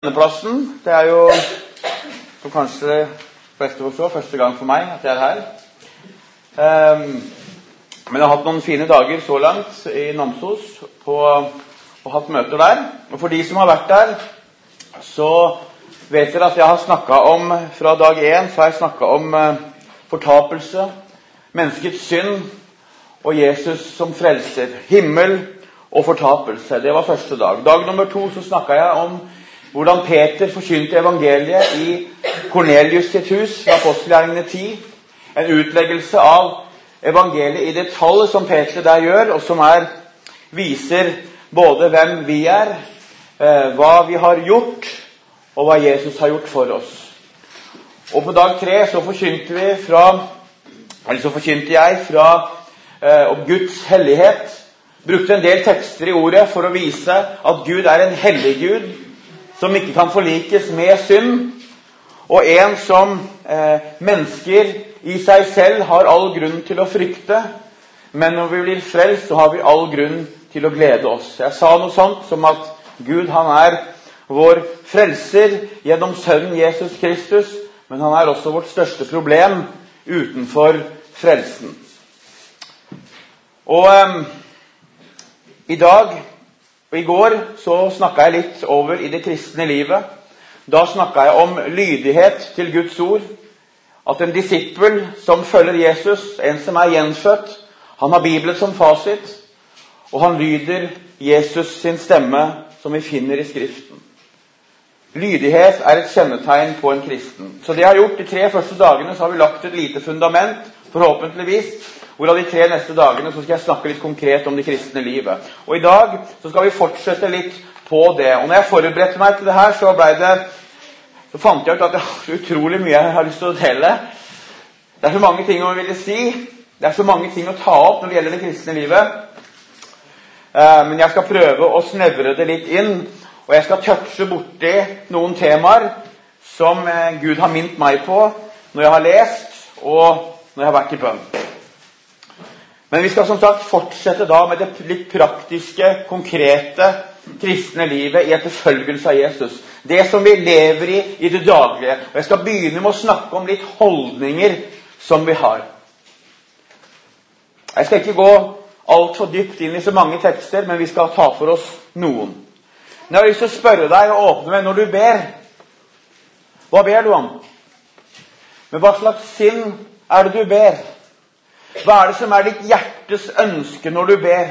plassen. Det er jo, som kanskje de fleste forstår, første gang for meg at jeg er her. Um, men jeg har hatt noen fine dager så langt i Namsos på, og hatt møter der. Og for de som har vært der, så vet dere at jeg har snakka om Fra dag én så har jeg snakka om uh, fortapelse, menneskets synd og Jesus som frelser. Himmel og fortapelse. Det var første dag. Dag nummer to så snakka jeg om hvordan Peter forkynte evangeliet i Kornelius sitt hus fra apostelgjerningene 10. En utleggelse av evangeliet i detalj som Peter der gjør, og som er, viser både hvem vi er, eh, hva vi har gjort, og hva Jesus har gjort for oss. Og på dag tre så forkynte vi fra eller så forkynte jeg fra eh, om Guds hellighet. Brukte en del tekster i ordet for å vise at Gud er en hellig Gud som ikke kan forlikes med synd, og en som eh, mennesker i seg selv har all grunn til å frykte. Men når vi blir frelst, så har vi all grunn til å glede oss. Jeg sa noe sånt som at Gud han er vår frelser gjennom Sønnen Jesus Kristus, men han er også vårt største problem utenfor frelsen. Og eh, i dag og I går så snakka jeg litt over i det kristne livet. Da snakka jeg om lydighet til Guds ord. At en disippel som følger Jesus, en som er gjenfødt, han har Bibelen som fasit, og han lyder Jesus sin stemme, som vi finner i Skriften. Lydighet er et kjennetegn på en kristen. Så det jeg har gjort De tre første dagene så har vi lagt et lite fundament, forhåpentligvis, Hvorav de tre neste dagene så skal jeg snakke litt konkret om det kristne livet. Og I dag så skal vi fortsette litt på det. Og når jeg forberedte meg til det her, så, det, så fant jeg ut at det er så utrolig mye jeg har lyst til å dele. Det er så mange ting å ville si. Det er så mange ting å ta opp når det gjelder det kristne livet. Eh, men jeg skal prøve å snevre det litt inn. Og jeg skal touche borti noen temaer som eh, Gud har minnet meg på når jeg har lest, og når jeg har vært i bønn. Men vi skal som sagt fortsette da med det litt praktiske, konkrete kristne livet i etterfølgelse av Jesus. Det som vi lever i i det daglige. Og Jeg skal begynne med å snakke om litt holdninger som vi har. Jeg skal ikke gå altfor dypt inn i så mange tekster, men vi skal ta for oss noen. Men jeg har lyst til å spørre deg og åpne med når du ber. Hva ber du om? Med hva slags sinn er det du ber? Hva er det som er ditt hjertes ønske når du ber?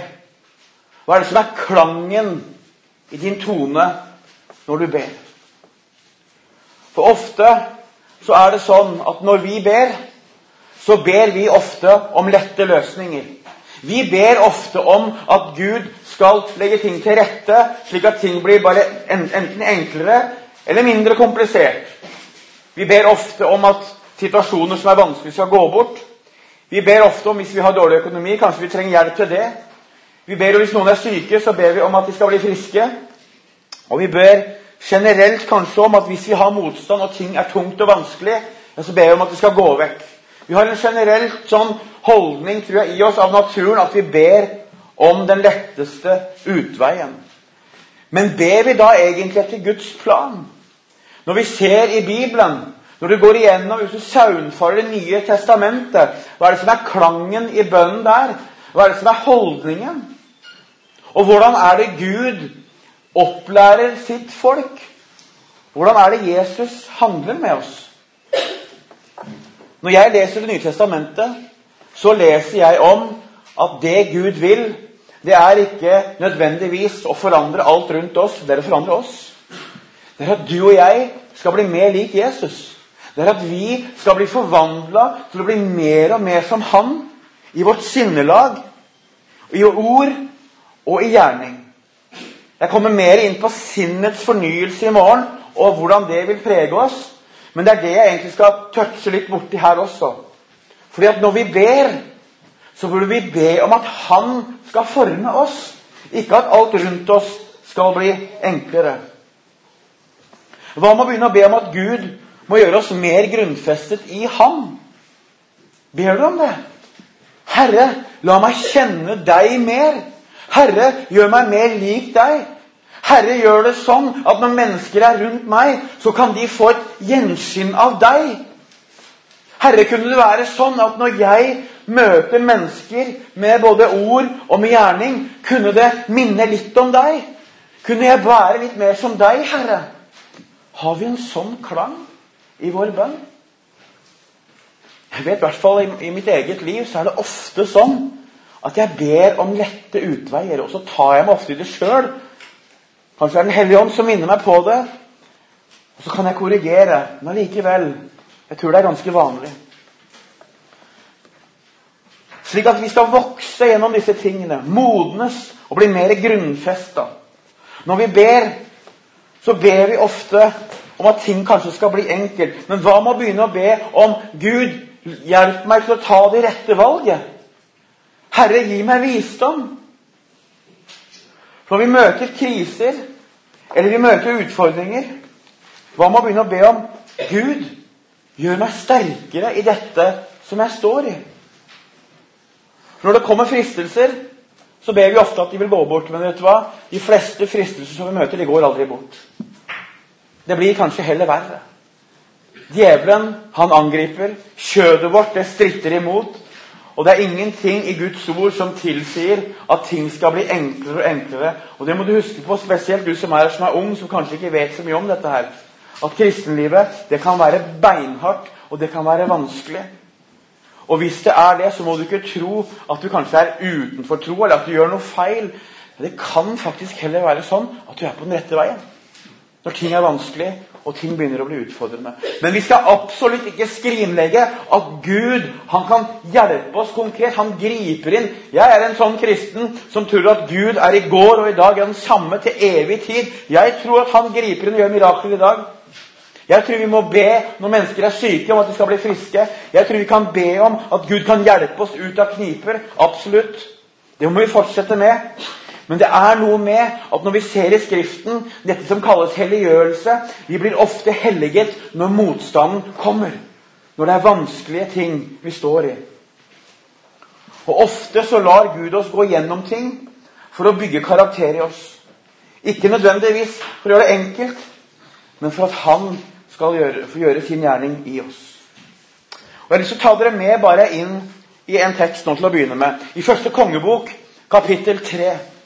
Hva er det som er klangen i din tone når du ber? For ofte så er det sånn at når vi ber, så ber vi ofte om lette løsninger. Vi ber ofte om at Gud skal legge ting til rette, slik at ting blir bare enten enklere eller mindre komplisert. Vi ber ofte om at situasjoner som er vanskelige, skal gå bort. Vi ber ofte om hvis vi har dårlig økonomi, kanskje vi trenger hjelp til det. Vi ber om Hvis noen er syke, så ber vi om at de skal bli friske. Og vi ber generelt kanskje om at hvis vi har motstand og ting er tungt og vanskelig, så ber vi om at det skal gå vekk. Vi har en generelt sånn holdning tror jeg, i oss av naturen at vi ber om den letteste utveien. Men ber vi da egentlig etter Guds plan? Når vi ser i Bibelen når du går igjennom hvis du saunfarer Det nye testamentet, hva er det som er klangen i bønnen der? Hva er det som er holdningen? Og hvordan er det Gud opplærer sitt folk? Hvordan er det Jesus handler med oss? Når jeg leser Det nye testamentet, så leser jeg om at det Gud vil, det er ikke nødvendigvis å forandre alt rundt oss. Det er å forandre oss. Det er at du og jeg skal bli mer lik Jesus. Det er at vi skal bli forvandla til å bli mer og mer som Han i vårt sinnelag, i ord og i gjerning. Jeg kommer mer inn på sinnets fornyelse i morgen og hvordan det vil prege oss. Men det er det jeg egentlig skal touche litt borti her også. Fordi at når vi ber, så burde vi be om at Han skal forme oss. Ikke at alt rundt oss skal bli enklere. Hva med å begynne å be om at Gud må gjøre oss mer grunnfestet i Ham. Ber du om det? Herre, la meg kjenne deg mer. Herre, gjør meg mer lik deg. Herre, gjør det sånn at når mennesker er rundt meg, så kan de få et gjenskinn av deg. Herre, kunne det være sånn at når jeg møter mennesker med både ord og med gjerning, kunne det minne litt om deg? Kunne jeg være litt mer som deg, Herre? Har vi en sånn klang i vår bønn? Jeg vet i hvert fall i, i mitt eget liv så er det ofte sånn at jeg ber om lette utveier, og så tar jeg meg ofte i det sjøl. Kanskje det er Den hellige ånd som minner meg på det. Og så kan jeg korrigere. Men allikevel jeg tror det er ganske vanlig. Slik at vi skal vokse gjennom disse tingene, modnes og bli mer grunnfesta. Når vi ber, så ber vi ofte om at ting kanskje skal bli enkelt. Men hva med å begynne å be om Gud, hjelp meg til å ta det rette valget? Herre, gi meg visdom. Når vi møter kriser, eller vi møter utfordringer, hva med å begynne å be om Gud, gjør meg sterkere i dette som jeg står i? Når det kommer fristelser, så ber vi ofte at de vil gå bort. Men vet du hva? de fleste fristelser som vi møter, de går aldri bort. Det blir kanskje heller verre. Djevelen, han angriper. Kjødet vårt, det stritter imot. Og det er ingenting i Guds ord som tilsier at ting skal bli enklere og enklere. Og det må du huske på, spesielt du som er som er ung, som kanskje ikke vet så mye om dette her. At kristenlivet, det kan være beinhardt, og det kan være vanskelig. Og hvis det er det, så må du ikke tro at du kanskje er utenfor tro, eller at du gjør noe feil. Det kan faktisk heller være sånn at du er på den rette veien. Når ting er vanskelig, og ting begynner å bli utfordrende. Men vi skal absolutt ikke skrinlegge at Gud han kan hjelpe oss konkret. Han griper inn. Jeg er en sånn kristen som tror at Gud er i går og i dag er den samme til evig tid. Jeg tror at han griper inn og gjør mirakler i dag. Jeg tror vi må be når mennesker er syke, om at de skal bli friske. Jeg tror vi kan be om at Gud kan hjelpe oss ut av kniper. Absolutt. Det må vi fortsette med. Men det er noe med at når vi ser i Skriften dette som kalles helliggjørelse Vi blir ofte helliget når motstanden kommer. Når det er vanskelige ting vi står i. Og Ofte så lar Gud oss gå gjennom ting for å bygge karakter i oss. Ikke nødvendigvis for å gjøre det enkelt, men for at Han skal gjøre, få gjøre sin gjerning i oss. Og Jeg har lyst å ta dere med bare inn i en tekst nå til å begynne med. I første kongebok, kapittel 3.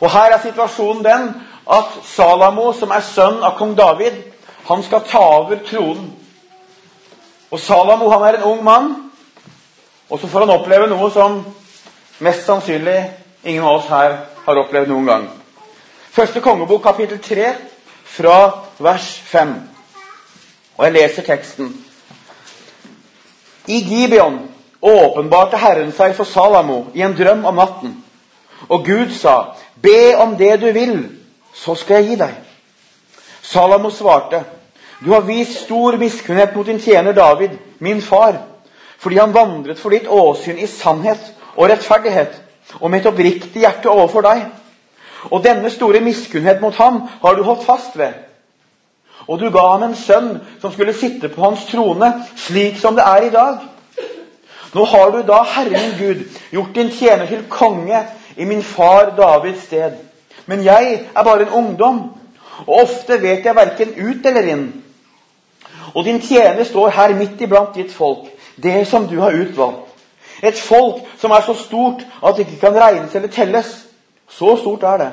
Og Her er situasjonen den at Salamo, som er sønn av kong David, han skal ta over tronen. Og Salamo han er en ung mann, og så får han oppleve noe som mest sannsynlig ingen av oss her har opplevd noen gang. Første kongebok, kapittel 3, fra vers 5. Og jeg leser teksten. I Gibeon åpenbarte Herren seg for Salamo i en drøm om natten. Og Gud sa, 'Be om det du vil, så skal jeg gi deg.' Salamo svarte, 'Du har vist stor miskunnhet mot din tjener David, min far, fordi han vandret for ditt åsyn i sannhet og rettferdighet, og med et oppriktig hjerte overfor deg.' Og denne store miskunnhet mot ham har du holdt fast ved. Og du ga ham en sønn som skulle sitte på hans trone, slik som det er i dag. Nå har du da, Herren Gud, gjort din tjener til konge i min far Davids sted. Men jeg er bare en ungdom, og ofte vet jeg verken ut eller inn. Og din tjener står her midt iblant ditt folk, det som du har utvalgt. Et folk som er så stort at det ikke kan regnes eller telles. Så stort er det.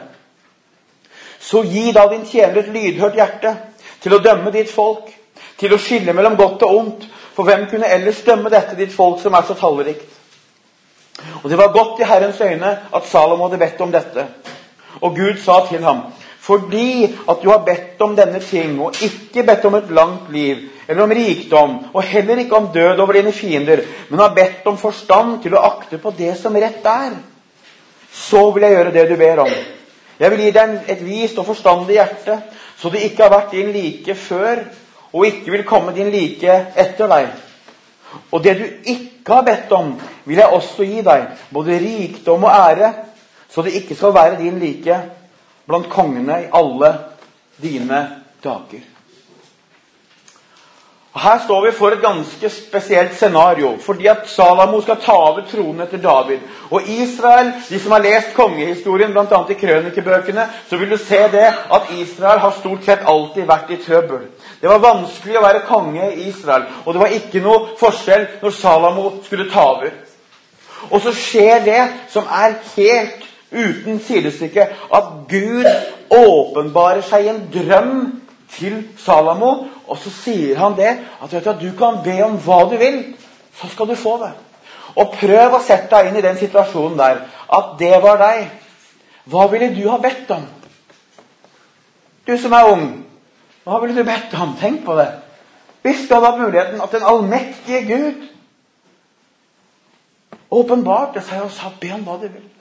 Så gi da din tjener et lydhørt hjerte til å dømme ditt folk, til å skille mellom godt og ondt. For hvem kunne ellers dømme dette ditt folk som er så tallrikt? Og Det var godt i Herrens øyne at Salomo hadde bedt om dette. Og Gud sa til ham, fordi at du har bedt om denne ting, og ikke bedt om et langt liv, eller om rikdom, og heller ikke om død over dine fiender, men har bedt om forstand til å akte på det som rett er, så vil jeg gjøre det du ber om. Jeg vil gi deg et vist og forstandig hjerte, så det ikke har vært din like før, og ikke vil komme din like etter deg. Og det du ikke har bedt om, vil jeg også gi deg, både rikdom og ære, så det ikke skal være din like blant kongene i alle dine dager. Og Her står vi for et ganske spesielt scenario, fordi at Salamo skal ta over tronen etter David. Og Israel, de som har lest kongehistorien, bl.a. i krønikebøkene, så vil du se det at Israel har stort sett alltid vært i trøbbel. Det var vanskelig å være konge i Israel, og det var ikke noe forskjell når Salamo skulle ta over. Og så skjer det som er helt uten sidestykke, at Gud åpenbarer seg i en drøm til Salamo, og så sier han det at du, du kan be om hva du vil, så skal du få det. Og prøv å sette deg inn i den situasjonen der. At det var deg. Hva ville du ha bedt om? Du som er ung, hva ville du bedt om? Tenk på det. Hvis du hadde hatt muligheten at den allmektige Gud åpenbarte seg og sa 'be om hva du vil'.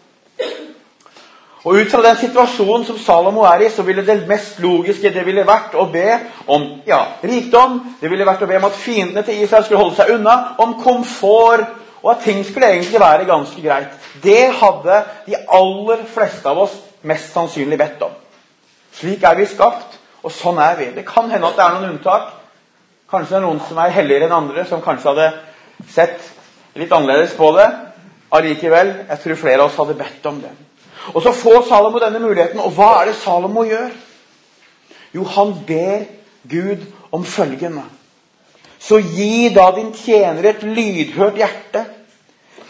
Og Ut fra den situasjonen som Salomo er i, så ville det mest logiske det ville vært å be om ja, rikdom. Det ville vært å be om at fiendene til Israel skulle holde seg unna. Om komfort. Og at ting skulle egentlig være ganske greit. Det hadde de aller fleste av oss mest sannsynlig bedt om. Slik er vi skapt, og sånn er vi. Det kan hende at det er noen unntak. Kanskje det er noen som er helligere enn andre, som kanskje hadde sett litt annerledes på det. Allikevel, jeg tror flere av oss hadde bedt om det. Og så får Salomo denne muligheten, og hva er det Salomo gjør? Jo, han ber Gud om følgende. Så gi da din tjener et lydhørt hjerte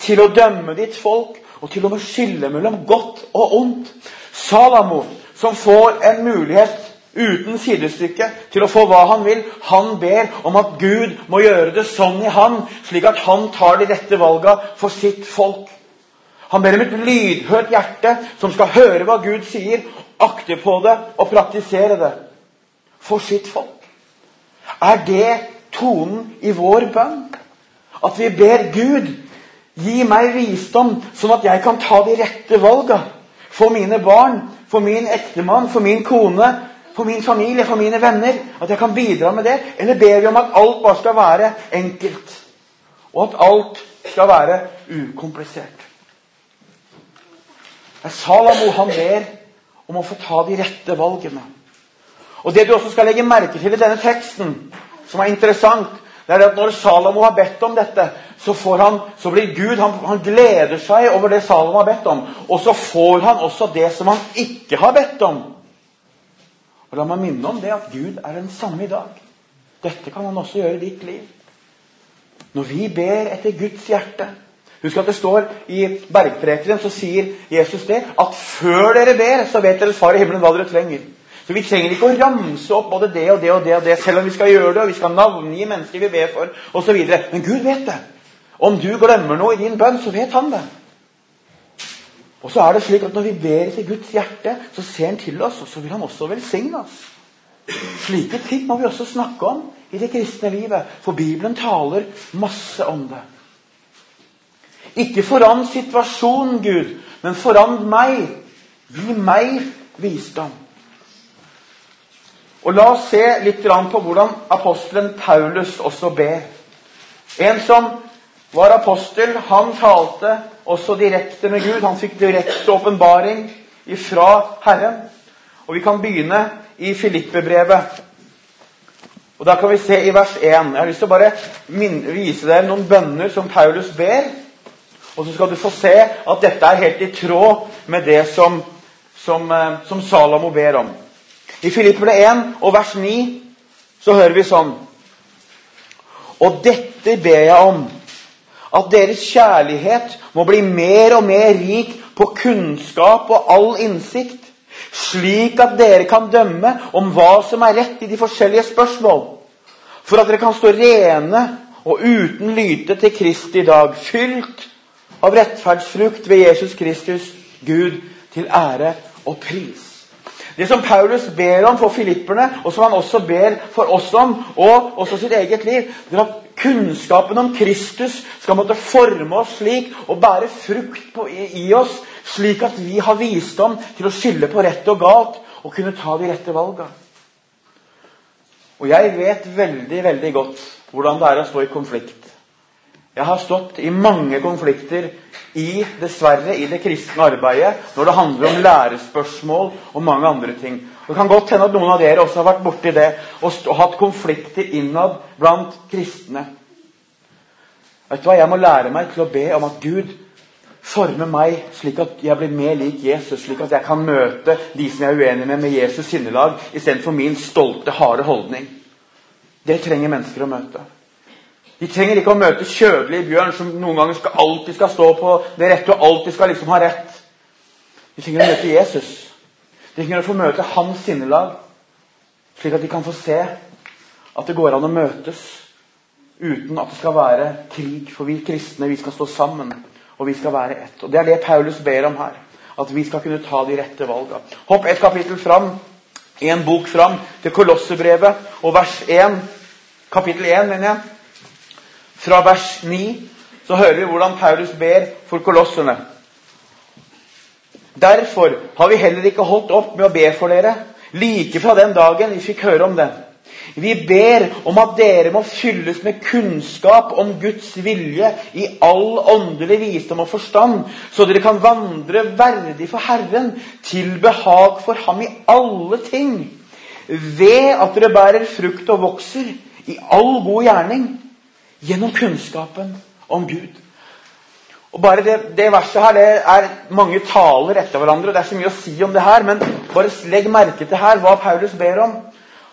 til å dømme ditt folk og til å skille mellom godt og ondt. Salamo, som får en mulighet uten sidestykke til å få hva han vil, han ber om at Gud må gjøre det sånn i han, slik at han tar de rette valga for sitt folk. Han ber om et lydhørt hjerte som skal høre hva Gud sier, akte på det og praktisere det for sitt folk. Er det tonen i vår bønn? At vi ber Gud gi meg visdom, sånn at jeg kan ta de rette valga for mine barn, for min ektemann, for min kone, for min familie, for mine venner. At jeg kan bidra med det. Eller ber vi om at alt bare skal være enkelt? Og at alt skal være ukomplisert? Er Salamo han ber om å få ta de rette valgene. Og Det du også skal legge merke til i denne teksten, som er interessant, det er at når Salamo har bedt om dette, så, han, så blir Gud han, han, gleder seg over det Salamo har bedt om. Og så får han også det som han ikke har bedt om. Og La meg minne om det at Gud er den samme i dag. Dette kan han også gjøre i ditt liv. Når vi ber etter Guds hjerte, Husk at det står i bergprekenen så sier Jesus det at før dere ber, så vet deres far i himmelen hva dere trenger. Så Vi trenger ikke å ramse opp både det og det og det, og det, selv om vi skal gjøre det, og vi skal navngi mennesker vi ber for, osv. Men Gud vet det. Om du glemmer noe i din bønn, så vet han det. Og så er det slik at Når vi ber til Guds hjerte, så ser han til oss, og så vil han også velsigne oss. Slike ting må vi også snakke om i det kristne livet, for Bibelen taler masse om det. Ikke forandr situasjonen, Gud, men forandr meg. Gi meg visdom. Og La oss se litt på hvordan apostelen Paulus også ber. En som var apostel, han talte også direkte med Gud. Han fikk direkte åpenbaring ifra Herren. Og Vi kan begynne i Filippe-brevet. Og Da kan vi se i vers 1. Jeg har lyst til å bare vise dere noen bønner som Paulus ber. Og så skal du få se at dette er helt i tråd med det som, som, eh, som Salomo ber om. I Filipperne 1 og vers 9 så hører vi sånn Og dette ber jeg om, at deres kjærlighet må bli mer og mer rik på kunnskap og all innsikt, slik at dere kan dømme om hva som er rett i de forskjellige spørsmål, for at dere kan stå rene og uten lyte til Kristi dag, fylt av rettferdsfrukt ved Jesus Kristus, Gud, til ære og pris. Det som Paulus ber om for filipperne, og som han også ber for oss om, og også sitt eget liv, det er at kunnskapen om Kristus skal måtte forme oss slik og bære frukt på, i, i oss, slik at vi har visdom til å skille på rett og galt og kunne ta de rette valgene. Og jeg vet veldig, veldig godt hvordan det er å stå i konflikt Jeg har stått i mange konflikter i dessverre i det kristne arbeidet når det handler om lærespørsmål og mange andre ting. Det kan godt hende at noen av dere også har vært borti det og, hatt konflikter innad blant kristne. Vet du hva? Jeg må lære meg til å be om at Gud former meg slik at jeg blir mer lik Jesus, slik at jeg kan møte de som jeg er uenig med, med Jesus sinnelag istedenfor min stolte, harde holdning. Det trenger mennesker å møte. De trenger ikke å møte kjødelige bjørn som noen ganger skal, alltid skal stå på det rette og alltid skal liksom ha rett. De trenger å møte Jesus. De trenger å få møte hans sinnelag, slik at de kan få se at det går an å møtes uten at det skal være krig. For vi kristne vi skal stå sammen, og vi skal være ett. Og Det er det Paulus ber om her. At vi skal kunne ta de rette valgene. Hopp et kapittel fram, en bok fram, til Kolossebrevet og vers 1. Kapittel 1, mener jeg. Fra vers 9 så hører vi hvordan Paulus ber for kolossene. Derfor har vi heller ikke holdt opp med å be for dere, like fra den dagen vi fikk høre om det. Vi ber om at dere må fylles med kunnskap om Guds vilje i all åndelig visdom og forstand, så dere kan vandre verdig for Herren, til behag for Ham i alle ting, ved at dere bærer frukt og vokser i all god gjerning Gjennom kunnskapen om Gud. Og bare det, det, verset her det er mange taler etter hverandre. og Det er så mye å si om det her, men bare legg merke til her hva Paulus ber om.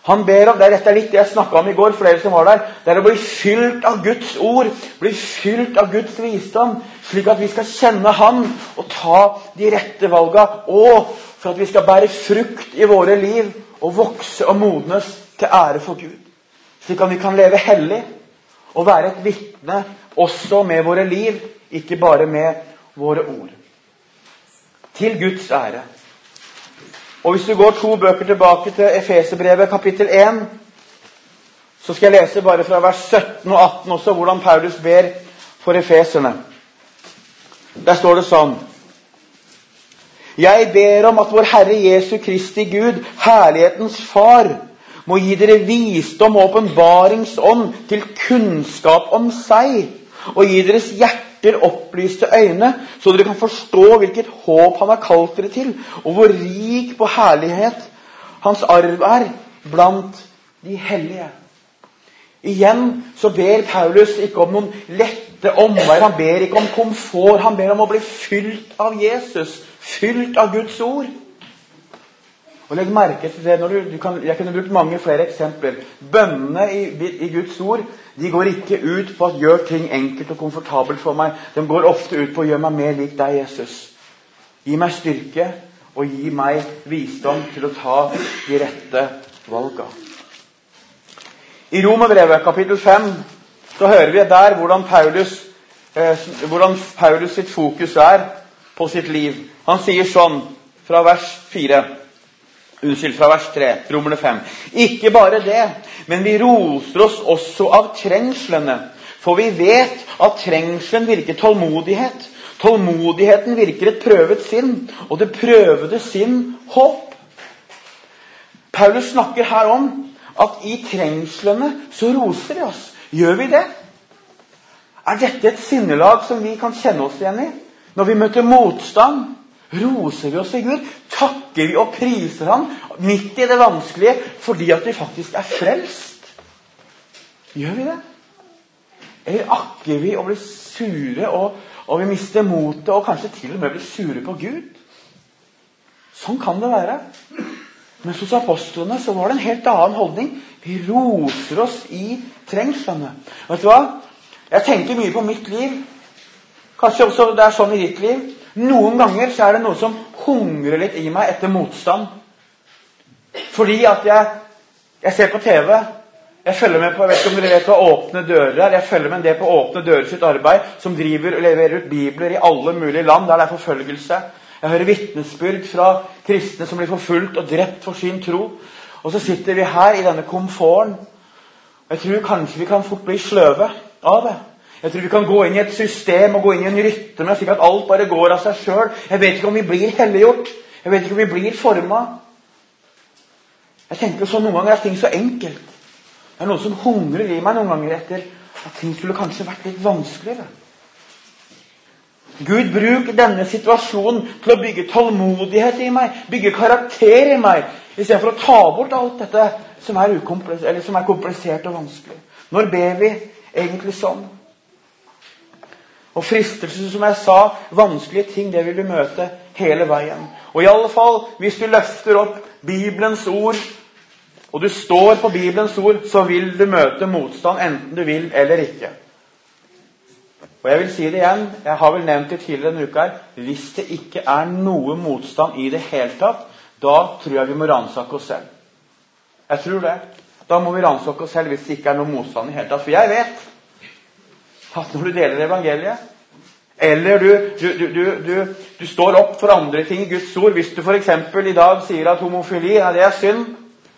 Han ber om, det er Dette er litt jeg snakka om i går, for dere som var der. Det er å bli fylt av Guds ord, bli fylt av Guds visdom, slik at vi skal kjenne Han og ta de rette valga. Og for at vi skal bære frukt i våre liv og vokse og modnes til ære for Gud. Slik at vi kan leve hellig å være et vitne også med våre liv, ikke bare med våre ord. Til Guds ære. Og Hvis du går to bøker tilbake til Efeserbrevet, kapittel 1, så skal jeg lese bare fra vers 17 og 18 også hvordan Paulus ber for efeserne. Der står det sånn Jeg ber om at vår Herre Jesu Kristi Gud, herlighetens Far, må gi dere visdom og åpenbaringsånd til kunnskap om seg, og gi deres hjerter opplyste øyne, så dere kan forstå hvilket håp han har kalt dere til, og hvor rik på herlighet hans arv er blant de hellige. Igjen så ber Paulus ikke om noen lette omveier. Han ber ikke om komfort. Han ber om å bli fylt av Jesus, fylt av Guds ord. Og legg merke til det, du, du kan, Jeg kunne brukt mange flere eksempler. Bønnene i, i, Guds ord de går ikke ut på å gjøre ting enkelt og komfortabelt for meg. De går ofte ut på å gjøre meg mer lik deg, Jesus. Gi meg styrke og gi meg visdom til å ta de rette valga. I Romerbrevet kapittel 5 så hører vi der hvordan Paulus, eh, hvordan Paulus sitt fokus er på sitt liv. Han sier sånn fra vers 4 Unnskyld, fra vers 3, Romerne 5. Ikke bare det, men vi roser oss også av trengslene. For vi vet at trengselen virker tålmodighet. Tålmodigheten virker et prøvet sinn, og det prøvede sinn håp. Paulus snakker her om at i trengslene så roser vi oss. Gjør vi det? Er dette et sinnelag som vi kan kjenne oss igjen i? Når vi møter motstand, roser vi oss i Gud, takker vi og priser ham midt i det vanskelige fordi at vi faktisk er frelst. Gjør vi det? Eller akker vi å bli sure, og, og vi mister motet, og kanskje til og med blir sure på Gud? Sånn kan det være. Mens hos apostlene så var det en helt annen holdning. Vi roser oss i trengslene. Vet du hva? Jeg tenker mye på mitt liv. Kanskje også det er sånn i ditt liv. Noen ganger så er det noe som hungrer litt i meg etter motstand. Fordi at jeg, jeg ser på TV. Jeg følger med på jeg vet om dere vet hva Åpne dører er. Jeg følger med det på Åpne dører sitt arbeid, som driver og leverer ut bibler i alle mulige land der det er forfølgelse. Jeg hører vitnesbyrd fra kristne som blir forfulgt og drept for sin tro. Og så sitter vi her i denne komforten. Jeg tror kanskje vi kan fort bli sløve av det. Jeg tror vi kan gå inn i et system og gå inn i en rytme slik at alt bare går av seg sjøl. Jeg vet ikke om vi blir helliggjort. Jeg vet ikke om vi blir forma. Jeg tenker så Noen ganger er ting så enkelt. Det er noen som hungrer i meg noen ganger etter at ting skulle kanskje vært litt vanskeligere. Gud, bruk denne situasjonen til å bygge tålmodighet i meg, bygge karakter i meg, istedenfor å ta bort alt dette som er, som er komplisert og vanskelig. Når ber vi egentlig sånn? Og fristelser, som jeg sa, vanskelige ting, det vil du møte hele veien. Og i alle fall, hvis du løfter opp Bibelens ord, og du står på Bibelens ord, så vil du møte motstand, enten du vil eller ikke. Og jeg vil si det igjen, jeg har vel nevnt det tidligere denne uka her. Hvis det ikke er noe motstand i det hele tatt, da tror jeg vi må ransake oss selv. Jeg tror det. Da må vi ransake oss selv hvis det ikke er noe motstand i det hele tatt. For jeg vet at når du deler evangeliet, eller du, du, du, du står opp for andre ting i Guds ord Hvis du f.eks. i dag sier at homofili ja, det er synd,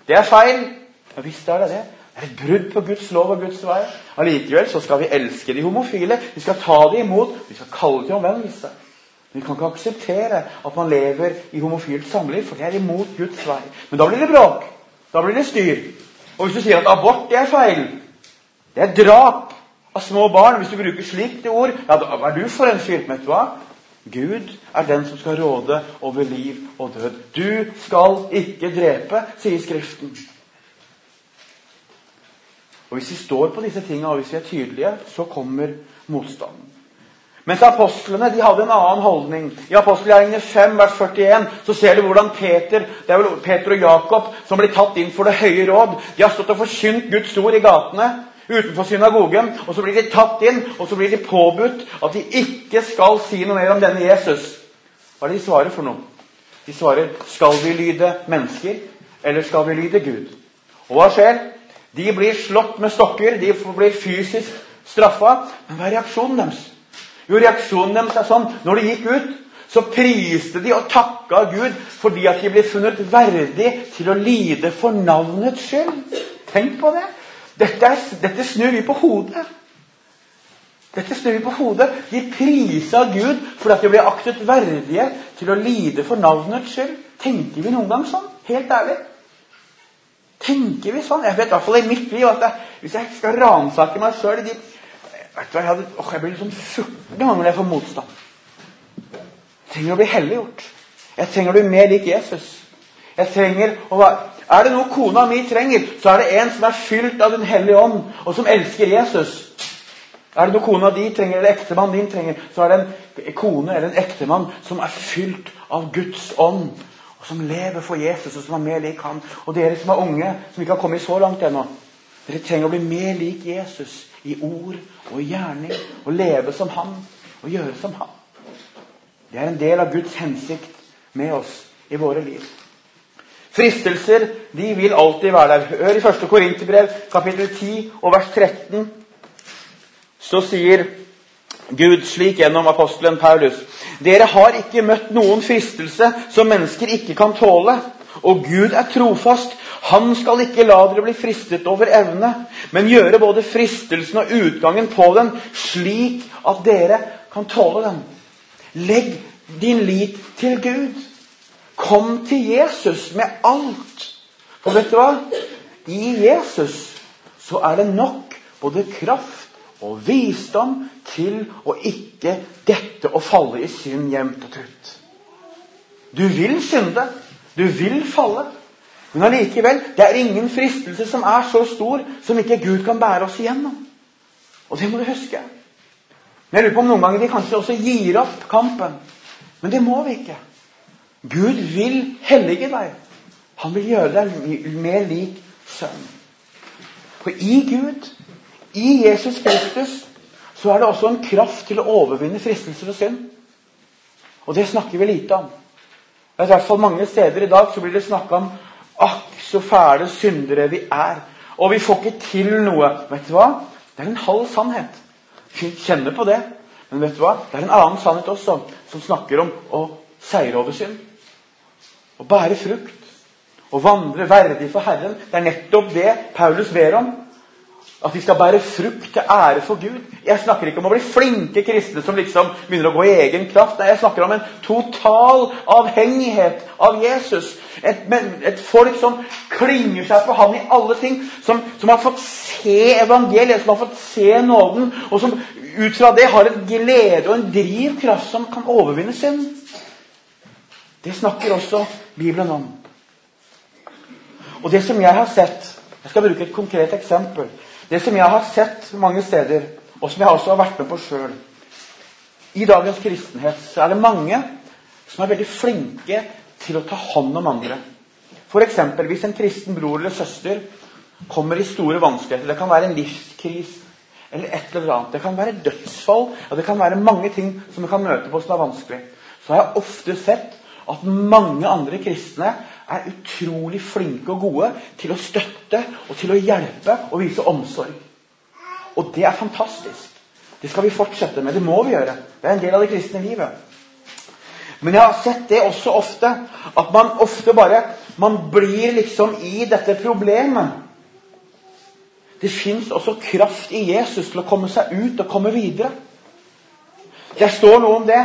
det er feil Ja visst er det det. Det er et brudd på Guds lov og Guds vei. Allikevel så skal vi elske de homofile. Vi skal ta dem imot. Vi skal kalle til omvendelse. Vi kan ikke akseptere at man lever i homofilt samliv, for det er imot Guds vei. Men da blir det bråk. Da blir det styr. Og hvis du sier at abort det er feil, det er drap av små barn Hvis du bruker slikt ord, ja, da er du for en fyr. Vet du hva? Gud er den som skal råde over liv og død. Du skal ikke drepe, sier Skriften. Og Hvis vi står på disse tingene og hvis vi er tydelige, så kommer motstanden. Mens apostlene de hadde en annen holdning. I apostelgjerningene 5, vers 41 så ser du hvordan Peter det er vel Peter og Jakob som blir tatt inn for Det høye råd. De har stått og forkynt Guds ord i gatene utenfor synagogen. og Så blir de tatt inn, og så blir de påbudt at de ikke skal si noe mer om denne Jesus. Hva er det de svarer for noe? De svarer skal vi lyde mennesker, eller skal vi lyde Gud? Og hva skjer? De blir slått med stokker, de blir fysisk straffa. Men hva er reaksjonen deres? Jo, reaksjonen deres er sånn når de gikk ut, så priste de og takka Gud fordi at de ble funnet verdig til å lide for navnets skyld. Tenk på det! Dette, er, dette snur vi på hodet. Dette snur vi på hodet. De prisa Gud fordi at de ble aktet verdige til å lide for navnets skyld. Tenker vi noen gang sånn? Helt ærlig. Tenker vi sånn? Jeg vet i hvert fall i mitt liv at jeg, hvis jeg skal ransake meg sjøl de, vet du hva, Jeg, jeg blir liksom 14 ganger når jeg får motstand. Jeg trenger å bli helliggjort. Jeg trenger å bli mer lik Jesus. Jeg trenger å være Er det noe kona mi trenger, så er det en som er fylt av Den hellige ånd, og som elsker Jesus. Er det noe kona di trenger, eller ektemannen din trenger, så er det en kone eller en ektemann som er fylt av Guds ånd og som lever for Jesus, og som er mer lik ham. Og dere som er unge, som ikke har kommet så langt ennå, dere trenger å bli mer lik Jesus i ord og i gjerning. Og leve som han, og gjøre som han. Det er en del av Guds hensikt med oss i våre liv. Fristelser de vil alltid være der. Hør i 1. Korinterbrev, kapittel 10 og vers 13. Så sier Gud slik gjennom apostelen Paulus dere har ikke møtt noen fristelse som mennesker ikke kan tåle. Og Gud er trofast. Han skal ikke la dere bli fristet over evne, men gjøre både fristelsen og utgangen på den slik at dere kan tåle den. Legg din lit til Gud. Kom til Jesus med alt. For vet du hva? I Jesus så er det nok både kraft og visdom til å ikke dette å falle i synd jevnt og trutt. Du vil synde. Du vil falle. Men allikevel, det er ingen fristelse som er så stor som ikke Gud kan bære oss igjennom. Og det må du huske. Men jeg lurer på om noen ganger vi kanskje også gir opp kampen. Men det må vi ikke. Gud vil hellige deg. Han vil gjøre deg mer lik sønnen. For i Gud, i Jesus Kristus, så er det også en kraft til å overvinne fristelser og synd. Og det snakker vi lite om. I hvert fall Mange steder i dag så blir det snakka om akk, så fæle syndere vi er. Og vi får ikke til noe. Vet du hva? Det er en halv sannhet. Vi kjenner på det. Men vet du hva? det er en annen sannhet også, som snakker om å seire over synd. Å bære frukt. Å vandre verdig for Herren. Det er nettopp det Paulus ber om. At vi skal bære frukt til ære for Gud. Jeg snakker ikke om å bli flinke kristne som liksom begynner å gå i egen kraft. Nei, jeg snakker om en total avhengighet av Jesus. Et, et folk som klinger seg på ham i alle ting. Som, som, har fått se evangeliet, som har fått se nåden. Og som ut fra det har en glede og en drivkraft som kan overvinne synd. Det snakker også Bibelen om. Og det som jeg har sett Jeg skal bruke et konkret eksempel. Det som jeg har sett mange steder, og som jeg også har vært med på sjøl I dagens kristenhet så er det mange som er veldig flinke til å ta hånd om andre. F.eks. hvis en kristen bror eller søster kommer i store vanskeligheter. Det kan være en livskrise eller et eller annet. Det kan være dødsfall. og Det kan være mange ting som vi kan møte på som er vanskelig. Så har jeg ofte sett at mange andre kristne er utrolig flinke og gode til å støtte og til å hjelpe og vise omsorg. Og det er fantastisk. Det skal vi fortsette med. Det må vi gjøre. Det er en del av det kristne livet. Men jeg har sett det også ofte, at man ofte bare man blir liksom i dette problemet. Det fins også kraft i Jesus til å komme seg ut og komme videre. Det står noe om det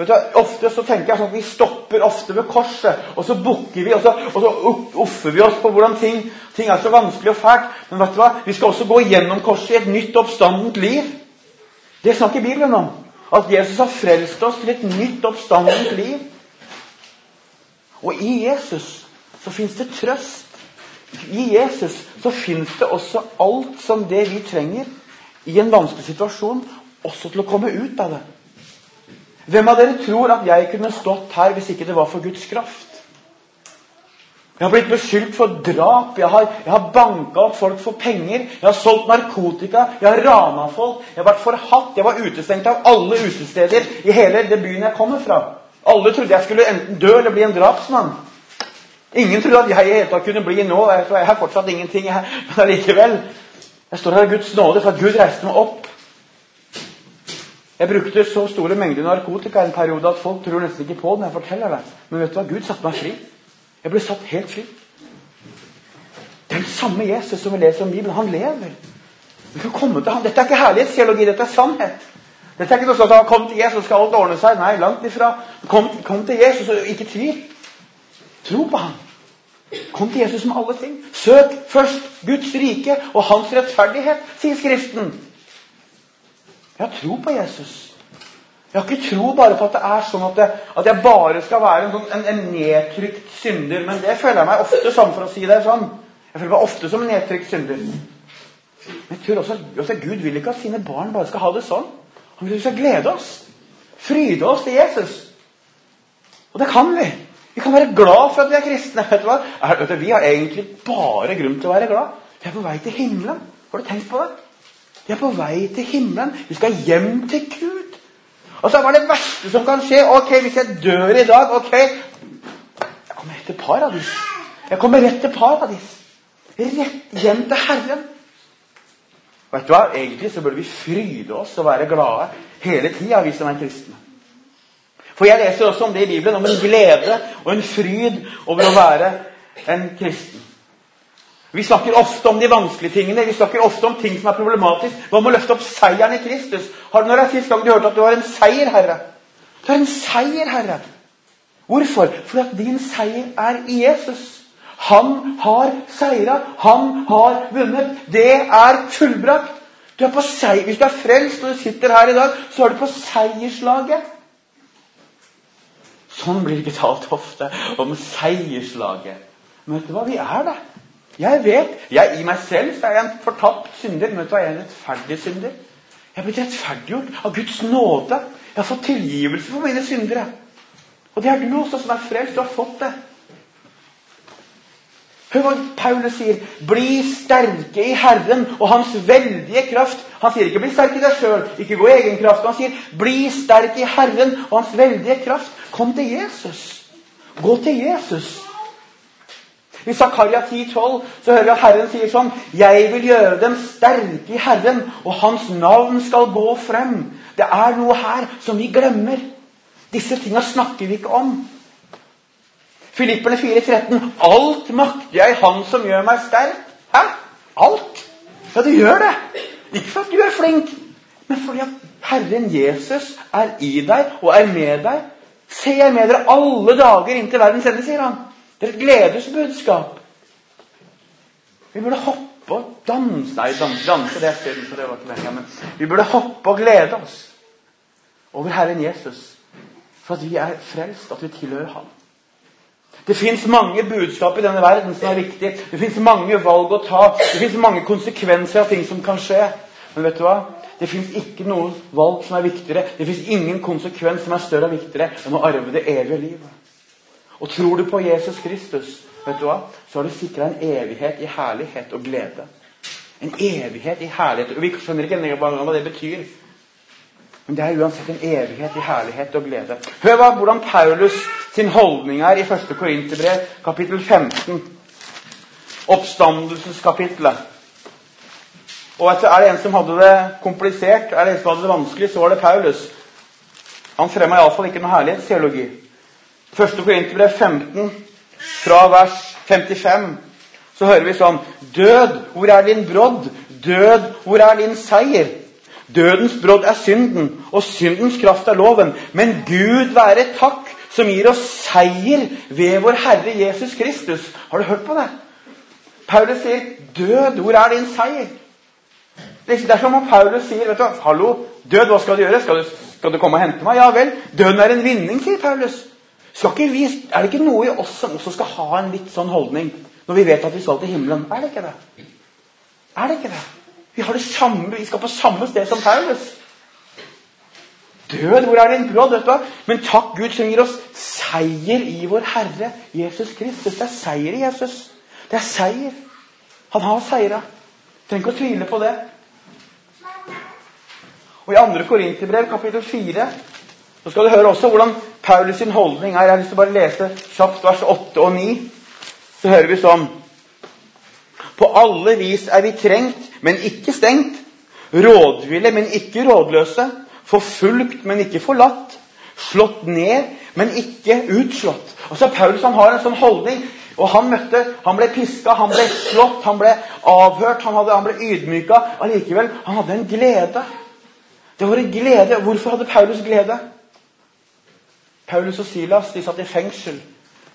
Vet du, ofte så tenker jeg sånn at Vi stopper ofte ved korset, og så bukker vi, og så, og så offer vi oss på hvordan ting, ting, er så vanskelig og fælt. Men vet du hva? vi skal også gå gjennom korset i et nytt oppstandent liv. Det snakker Bibelen om. At Jesus har frelst oss til et nytt oppstandent liv. Og i Jesus så fins det trøst. I Jesus så fins det også alt som det vi trenger i en vanskelig situasjon, også til å komme ut av det. Hvem av dere tror at jeg kunne stått her hvis ikke det var for Guds kraft? Jeg har blitt beskyldt for drap, jeg har, jeg har banka opp folk for penger, jeg har solgt narkotika, jeg har rana folk, jeg har vært forhatt, jeg var utestengt av alle utesteder i hele det byen jeg kommer fra. Alle trodde jeg skulle enten dø eller bli en drapsmann. Ingen trodde at jeg i hele tatt kunne bli nå. Jeg, har fortsatt ingenting, jeg, men allikevel. Jeg står her av Guds nåde for at Gud reiste meg opp jeg brukte så store mengder narkotika en periode at folk tror nesten ikke på det når jeg forteller det. Men vet du hva? Gud satte meg fri. Jeg ble satt helt fri. Den samme Jesus som vi leser om Bibelen, han lever. Vi kan komme til ham. Dette er ikke herlighetsteologi, dette er sannhet. Dette er ikke noe sånn at kom til Jesus, skal alt ordne seg. Nei, langt ifra. Kom, kom til Jesus, og ikke tvil. Tro på ham. Kom til Jesus med alle ting. Søk først Guds rike og hans rettferdighet, sier Skriften. Jeg har tro på Jesus. Jeg har ikke tro bare på at det er sånn at, det, at jeg bare skal være en, sånn, en, en, nedtrykt synder. Men det føler jeg meg ofte som, for å si det sånn. Jeg føler meg ofte som en nedtrykt synder. Men jeg tror også, også Gud vil ikke at sine barn bare skal ha det sånn. Han vil at vi skal glede oss. Fryde oss til Jesus. Og det kan vi. Vi kan være glad for at vi er kristne. Vet du hva? Vi har egentlig bare grunn til å være glad. Vi er på vei til himmelen. Har du tenkt på det? Vi er på vei til himmelen. Vi skal hjem til Gud. Og så var det verste som kan skje Ok, hvis jeg dør i dag Ok, jeg kommer rett til paradis. Jeg kommer rett til paradis. Rett hjem til Herren. Vet du hva? Egentlig så burde vi fryde oss og være glade hele tida, vi som er kristne. For jeg leser også om det i Bibelen, om en glede og en fryd over å være en kristen. Vi snakker ofte om de vanskelige tingene, vi snakker ofte om ting som er problematisk. Hva med å løfte opp seieren i Kristus? Har du Når er sist gang du hørte at du har en seier, Herre? Du har en seier, Herre. Hvorfor? Fordi at din seier er i Jesus. Han har seira. Han har vunnet. Det er fullbrakt. Du er på seier. Hvis du er frelst og du sitter her i dag, så er du på seierslaget. Sånn blir det ikke talt ofte om seierslaget. Men vet du hva? Vi er det. Jeg vet. Jeg, I meg selv så er jeg en fortapt synder. Men vet du hva? Jeg er en rettferdig synder. Jeg er blitt rettferdiggjort av Guds nåde. Jeg har fått tilgivelse for mine syndere. Og det er du også som er frelst. Du har fått det. Hør hva Paulus sier. Bli sterke i Herren og Hans veldige kraft. Han sier ikke 'bli sterk i deg sjøl', ikke gå i egen kraft. Han sier 'bli sterk i Herren og Hans veldige kraft'. Kom til Jesus. Gå til Jesus. I Zakaria 10,12 så hører vi at Herren sier sånn Jeg vil gjøre dem sterke i Herren, og Hans navn skal gå frem. Det er noe her som vi glemmer. Disse tinga snakker vi ikke om. Filipperne 4,13 Alt makter jeg Han som gjør meg sterk. Hæ? Alt? Ja, du gjør det. Ikke fordi du er flink, men fordi at Herren Jesus er i deg og er med deg. Se, jeg med dere alle dager inntil verdens ende, sier han. Det er et gledesbudskap. Vi burde hoppe og danse Nei, danse, danse det er synd, så det var ikke meningen. Men vi burde hoppe og glede oss over Herren Jesus. For at vi er frelst, at vi tilhører Ham. Det fins mange budskap i denne verden som er viktige. Det fins mange valg å ta. Det fins mange konsekvenser av ting som kan skje. Men vet du hva? Det fins ikke noen valg som er viktigere. Det fins ingen konsekvens som er større og viktigere enn å arve det evige livet. Og tror du på Jesus Kristus, vet du hva? så har du sikra en evighet i herlighet og glede. En evighet i herlighet. Og Vi skjønner ikke hva det betyr. Men det er uansett en evighet i herlighet og glede. Hør hva, hvordan Paulus sin holdning er i 1. Korinterbrev, kapittel 15. Oppstandelseskapitlet. Og Er det en som hadde det komplisert, er det en som hadde det vanskelig, så var det Paulus. Han fremma iallfall ikke noe herlighetsteologi. 1. Korinterbrev 15, fra vers 55, så hører vi sånn Død, hvor er din brodd? Død, hvor er din seier? Dødens brodd er synden, og syndens kraft er loven. Men Gud være takk, som gir oss seier ved vår Herre Jesus Kristus. Har du hørt på det? Paulus sier, 'Død, hvor er din seier?' Det er som om Paulus sier, vet du, 'Hallo, død, hva skal du gjøre? Skal du, skal du komme og hente meg?' Ja vel. Døden er en vinning, sier Paulus. Vi, er det ikke noe i oss som også skal ha en litt sånn holdning når vi vet at vi skal til himmelen? Er det ikke det? Er det ikke det? Vi har det samme, vi skal på samme sted som Paulus. Død, hvor er din brodd? vet du Men takk Gud som gir oss seier i vår Herre Jesus Kristus. Det er seier i Jesus. Det er seier. Han har seira. Trenger ikke å tvile på det. Og I 2. Korinterbrev, kapittel 4, så skal du høre også hvordan Paulus sin holdning er. Jeg har lyst til å bare lese kjapt vers 8 og 9. Så hører vi sånn På alle vis er vi trengt, men ikke stengt. Rådville, men ikke rådløse. Forfulgt, men ikke forlatt. Slått ned, men ikke utslått. Altså Paulus han har en sånn holdning. og Han møtte, han ble piska, han ble slått, han ble avhørt, han, hadde, han ble ydmyka. Allikevel, han hadde en glede. Det var en glede. Hvorfor hadde Paulus glede? Paulus og Silas de satt i fengsel.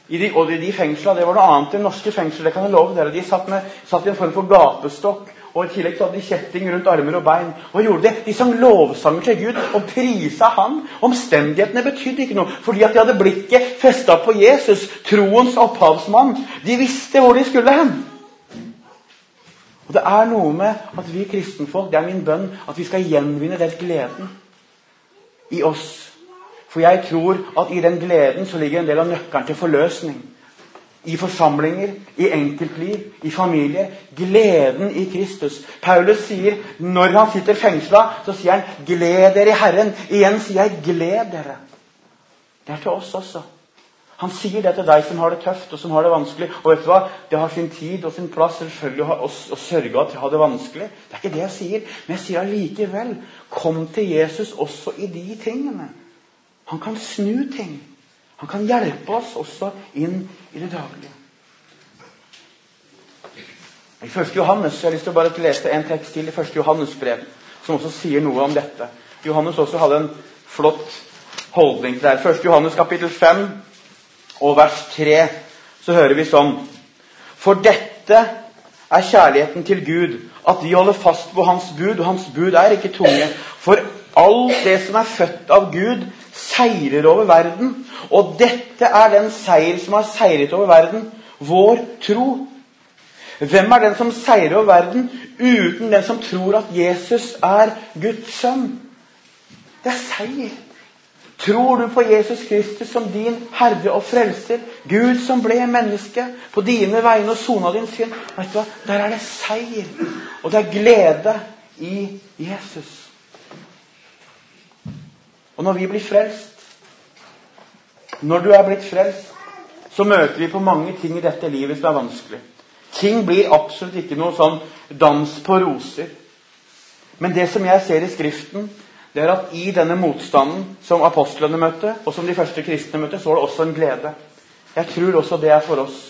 I de, og de, fengsla, Det var noe annet enn norske fengsler. det kan jeg love dere. De satt, med, satt i en form for gapestokk og I tillegg så hadde de kjetting rundt armer og bein. Hva gjorde de? De sang lovsanger til Gud og prisa Han. Omstendighetene betydde ikke noe, fordi at de hadde blikket festa på Jesus, troens opphavsmann. De visste hvor de skulle hen. Og Det er noe med at vi kristenfolk, det er min bønn, at vi skal gjenvinne den gleden i oss. For jeg tror at i den gleden så ligger en del av nøkkelen til forløsning i forsamlinger, i enkeltliv, i familie. Gleden i Kristus. Paulus sier, når han sitter fengsla, så sier han 'gled dere i Herren'. Igjen sier jeg 'gled dere'. Det er til oss også. Han sier det til deg som har det tøft og som har det vanskelig. Og vet du hva? Det har sin tid og sin plass selvfølgelig å, å, sørge at de har det vanskelig. Det er ikke det jeg sier. Men jeg sier allikevel kom til Jesus også i de tingene. Han kan snu ting. Han kan hjelpe oss også inn i det daglige. I 1. Johannes jeg har lyst til å bare lese en tekst til i 1. Johannes brev, som også sier noe om dette. Johannes også hadde en flott holdning til det. 1. Johannes kapittel 5 og vers 3 så hører vi sånn For dette er kjærligheten til Gud, at vi holder fast på Hans bud, og Hans bud er ikke tunge. For alt det som er født av Gud, seirer over verden. Og dette er den seier som har seiret over verden vår tro. Hvem er den som seirer over verden uten den som tror at Jesus er Guds sønn? Det er seier. Tror du på Jesus Kristus som din Herre og Frelser? Gud som ble menneske på dine vegne og sona din synd? Vet du hva? Der er det seier. Og det er glede i Jesus. Og når vi blir frelst, når du er blitt frelst, så møter vi på mange ting i dette livet som er vanskelig. Ting blir absolutt ikke noe sånn dans på roser. Men det som jeg ser i Skriften, det er at i denne motstanden som apostlene møtte, og som de første kristne møtte, så var det også en glede. Jeg tror også det er for oss.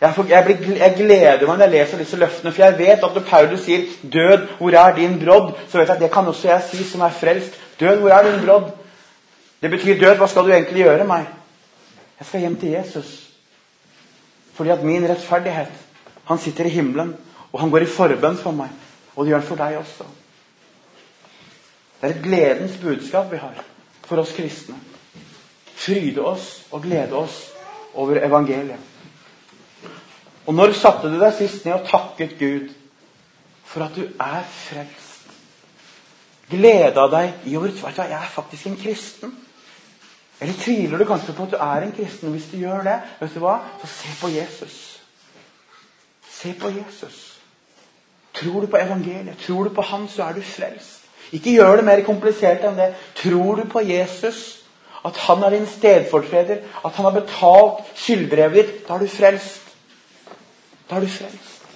Jeg, får, jeg, blir, jeg, gleder meg når jeg leser disse løftene, for jeg vet at når Paulus sier 'Død, hvor er din brodd?', så vet jeg at det kan også jeg si, som er frelst. 'Død, hvor er din brodd?' Det betyr 'død, hva skal du egentlig gjøre meg?' Jeg skal hjem til Jesus. Fordi at min rettferdighet Han sitter i himmelen, og han går i forbønn for meg. Og det gjør han for deg også. Det er et gledens budskap vi har for oss kristne. Fryde oss og glede oss over evangeliet. Og når satte du deg sist ned og takket Gud for at du er frelst? Gleda deg i over at jeg er faktisk en kristen? Eller tviler du kanskje på at du er en kristen? Hvis du gjør det, vet du hva? så se på Jesus. Se på Jesus. Tror du på evangeliet, tror du på Han, så er du frelst. Ikke gjør det mer komplisert enn det. Tror du på Jesus, at han er din stedfortreder, at han har betalt skyldbrevet ditt, da er du frelst. Da er du frelst.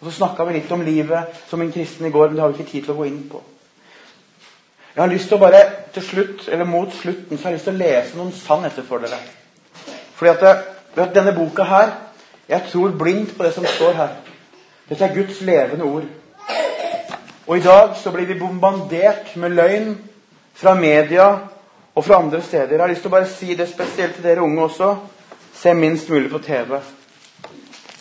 Og Så snakka vi litt om livet som en kristen i går, men det har vi ikke tid til å gå inn på. Jeg har lyst til å bare til slutt, eller Mot slutten så har jeg lyst til å lese noen sannheter for dere. Fordi at, det, at denne boka her Jeg tror blindt på det som står her. Dette er Guds levende ord. Og i dag så blir vi bombardert med løgn fra media og fra andre steder. Jeg har lyst til å bare si det spesielt til dere unge også. Se minst mulig på TV.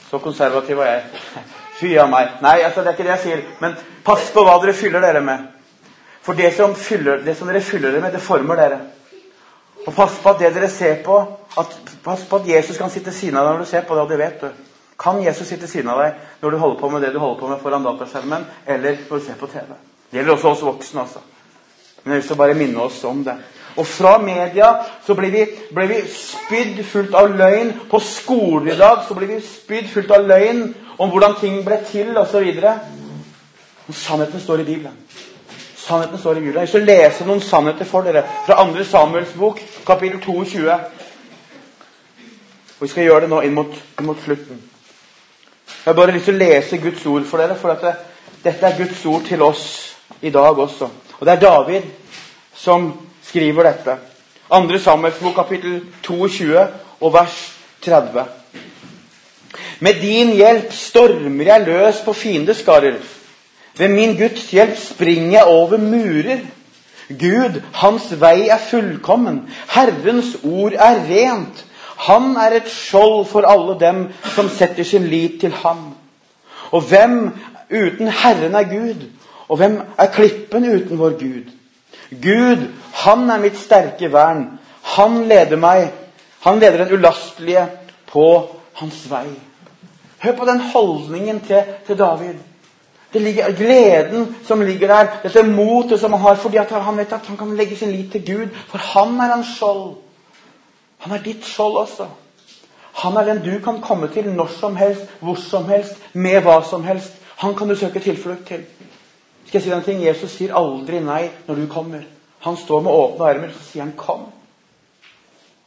Så konservativ var jeg. Fy av meg. Nei, altså, det er ikke det jeg sier. Men pass på hva dere fyller dere med. For det som, fyller, det som dere fyller dere med, det former dere. Og pass på at det dere ser på at, Pass på at Jesus kan sitte siden av deg når du ser på det, og det vet du. Kan Jesus sitte siden av deg når du holder på med det du holder på med foran dataskjermen, eller når du ser på TV? Det gjelder også oss voksne. altså. Men jeg vil så bare minne oss om det. Og fra media så ble vi, ble vi spydd fullt av løgn. På skolen i dag så ble vi spydd fullt av løgn om hvordan ting ble til osv. Sannheten står i Bibelen. Sannheten står i Bibelen. Jeg skal lese noen sannheter for dere fra 2. Samuels bok, kapittel 22. Og vi skal gjøre det nå inn mot, inn mot slutten. Jeg har bare lyst til å lese Guds ord for dere, for det, dette er Guds ord til oss i dag også. Og det er David som skriver dette. 2. Samuels bok, kapittel 22 og vers 30. Med din hjelp stormer jeg løs på fiendeskarer. Ved min Guds hjelp springer jeg over murer. Gud, hans vei er fullkommen. Herrens ord er rent. Han er et skjold for alle dem som setter sin lit til ham. Og hvem uten Herren er Gud? Og hvem er klippen uten vår Gud? Gud, han er mitt sterke vern. Han leder meg. Han leder den ulastelige på hans vei. Hør på den holdningen til, til David. Det ligger gleden som ligger der, dette motet som han har fordi han vet at han kan legge sin lit til Gud. For han er hans skjold. Han er ditt skjold også. Han er den du kan komme til når som helst, hvor som helst, med hva som helst. Han kan du søke tilflukt til. Skal jeg si deg en ting? Jesus sier aldri nei når du kommer. Han står med åpne armer, så sier han 'kom'.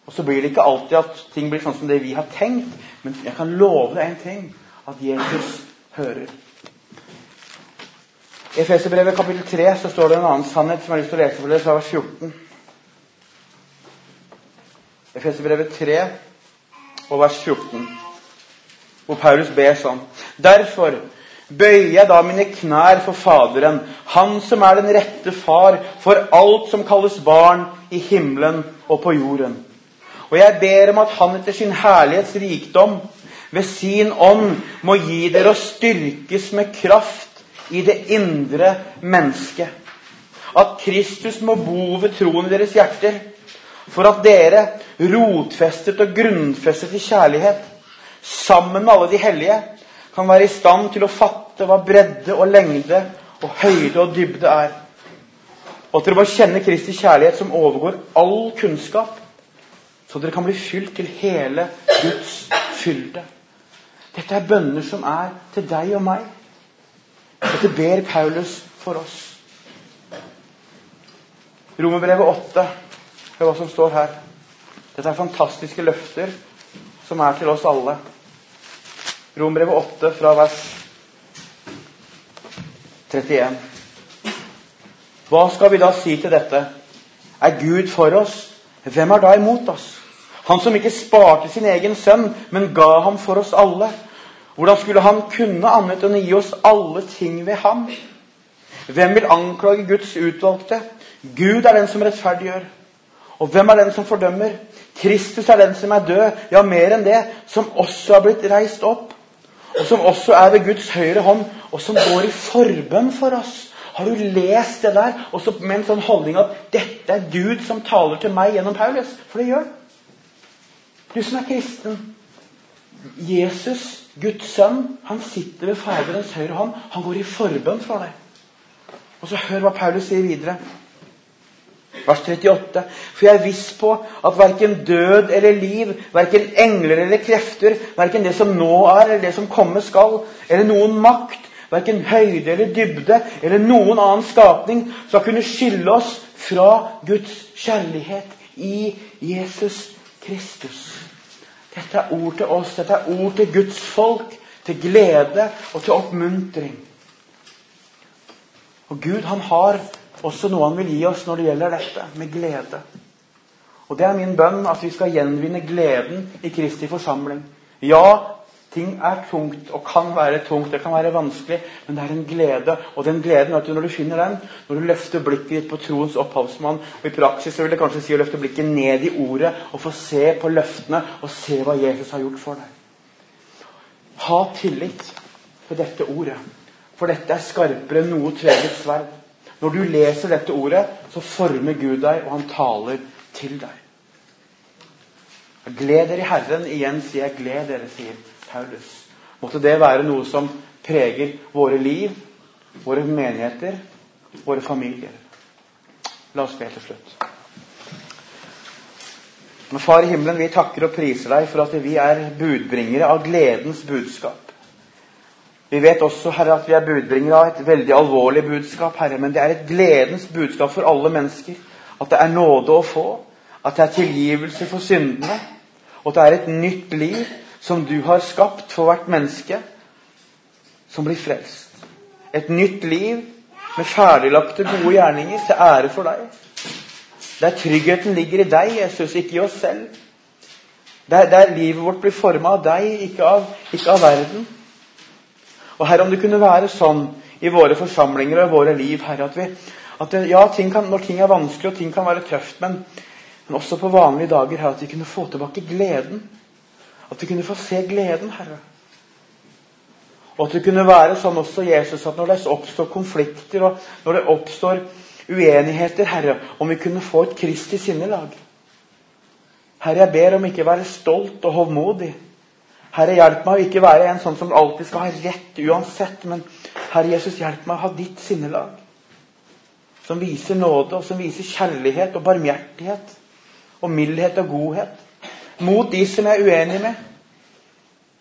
Og Så blir det ikke alltid at ting blir sånn som det vi har tenkt, men jeg kan love deg en ting at Jesus hører. I Efeserbrevet kapittel 3 så står det en annen sannhet som jeg har lyst til å lese for dere fra vers 14. Efeserbrevet 3 og vers 14, hvor Paulus ber sånn Derfor bøyer jeg da mine knær for Faderen, Han som er den rette far for alt som kalles barn i himmelen og på jorden. Og jeg ber om at Han etter sin herlighets rikdom ved sin ånd må gi dere å styrkes med kraft i det indre mennesket. At Kristus må bo ved troen i deres hjerter, for at dere, rotfestet og grunnfestet i kjærlighet, sammen med alle de hellige, kan være i stand til å fatte hva bredde og lengde og høyde og dybde er. Og at dere må kjenne Kristi kjærlighet som overgår all kunnskap, så dere kan bli fylt til hele Guds fylde. Dette er bønner som er til deg og meg. Dette ber Paulus for oss. Romerbrevet 8. Hør hva som står her. Dette er fantastiske løfter som er til oss alle. Rombrevet 8 fra vers 31. Hva skal vi da si til dette? Er Gud for oss? Hvem er da imot oss? Han som ikke sparte sin egen sønn, men ga ham for oss alle. Hvordan skulle han kunne annet enn å gi oss alle ting ved ham? Hvem vil anklage Guds utvalgte? Gud er den som rettferdiggjør. Og hvem er den som fordømmer? Kristus er den som er død, ja, mer enn det, som også er blitt reist opp, og som også er ved Guds høyre hånd, og som går i forbønn for oss. Har du lest det der og så med en sånn holdning at dette er Gud som taler til meg gjennom Paulus? For det gjør han. Du som er kristen. Jesus, Guds sønn, han sitter ved Faderens høyre hånd. Han går i forbønn for deg. Og så hør hva Paulus sier videre. Vers 38. For jeg er viss på at verken død eller liv, verken engler eller krefter, verken det som nå er eller det som komme skal, eller noen makt, verken høyde eller dybde eller noen annen skapning, skal kunne skille oss fra Guds kjærlighet i Jesus Kristus. Dette er ord til oss, dette er ord til Guds folk, til glede og til oppmuntring. Og Gud han har også noe han vil gi oss når det gjelder dette, med glede. Og Det er min bønn at vi skal gjenvinne gleden i Kristi forsamling. Ja, ting er tungt og kan være tungt, det kan være vanskelig, men det er en glede. Og den gleden, vet du, når du finner den, når du løfter blikket ditt på troens opphavsmann og I praksis så vil det kanskje si å løfte blikket ned i ordet og få se på løftene og se hva Jesus har gjort for deg. Ha tillit til dette ordet. For dette er skarpere enn noe tveget sverd. Når du leser dette ordet, så former Gud deg, og han taler til deg. Gled dere i Herren. Igjen sier jeg gled dere, sier Paulus. Måtte det være noe som preger våre liv, våre menigheter, våre familier. La oss be til slutt. Men Far i himmelen, vi takker og priser deg for at vi er budbringere av gledens budskap. Vi vet også Herre, at vi er budbringere av et veldig alvorlig budskap, Herre, men det er et gledens budskap for alle mennesker. At det er nåde å få, at det er tilgivelse for syndene, og at det er et nytt liv som du har skapt for hvert menneske, som blir frelst. Et nytt liv med ferdiglagte, gode gjerninger til ære for deg. Der tryggheten ligger i deg, Jesus, ikke i oss selv. Der, der livet vårt blir forma av deg, ikke av, ikke av verden. Og Herre, om det kunne være sånn i våre forsamlinger og i våre liv, Herre, at vi at det, ja, ting kan, når ting er vanskelig og ting kan være tøft, men, men også på vanlige dager, Herre, at vi kunne få tilbake gleden. At vi kunne få se gleden, Herre. Og at det kunne være sånn også, Jesus, at når det oppstår konflikter, og når det oppstår uenigheter, Herre, om vi kunne få et Kristi sinnelag. Herre, jeg ber om ikke å være stolt og hovmodig. Herre, hjelp meg å ikke være en sånn som alltid skal ha rett uansett. Men Herre Jesus, hjelp meg å ha ditt sinnelag. Som viser nåde, og som viser kjærlighet og barmhjertighet. Og mildhet og godhet. Mot de som jeg er uenig med.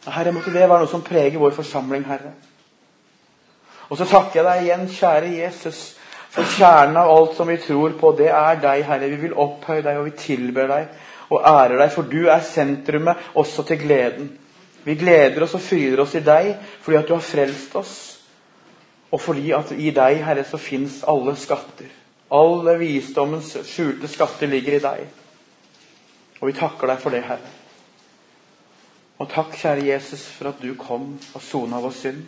Herre, måtte det være noe som preger vår forsamling, Herre. Og så takker jeg deg igjen, kjære Jesus, for kjernen av alt som vi tror på, det er deg, Herre. Vi vil opphøye deg, og vi tilber deg og ærer deg, for du er sentrumet også til gleden. Vi gleder oss og fryder oss i deg fordi at du har frelst oss. Og fordi at i deg, Herre, så fins alle skatter. Alle visdommens skjulte skatter ligger i deg. Og vi takker deg for det, Herre. Og takk, kjære Jesus, for at du kom og sona vår synd.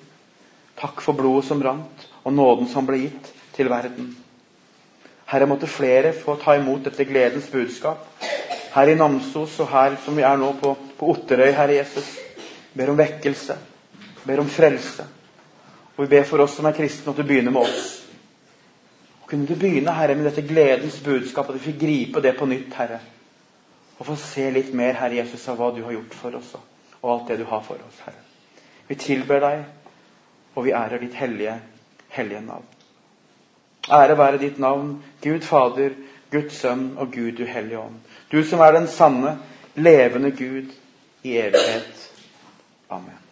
Takk for blodet som rant, og nåden som ble gitt til verden. Herre, måtte flere få ta imot dette gledens budskap. Her i Namsos og her som vi er nå på, på Otterøy, Herre Jesus ber om vekkelse, ber om frelse. Og vi ber for oss som er kristne, at du begynner med oss. Og kunne du begynne, Herre, med dette gledens budskap, at vi fikk gripe det på nytt, Herre. Og få se litt mer, Herre Jesus, av hva du har gjort for oss, og alt det du har for oss, Herre. Vi tilber deg, og vi ærer ditt hellige, hellige navn. Ære være ditt navn, Gud Fader, Guds Sønn og Gud du Hellige Ånd. Du som er den sanne, levende Gud i evighet. Amen.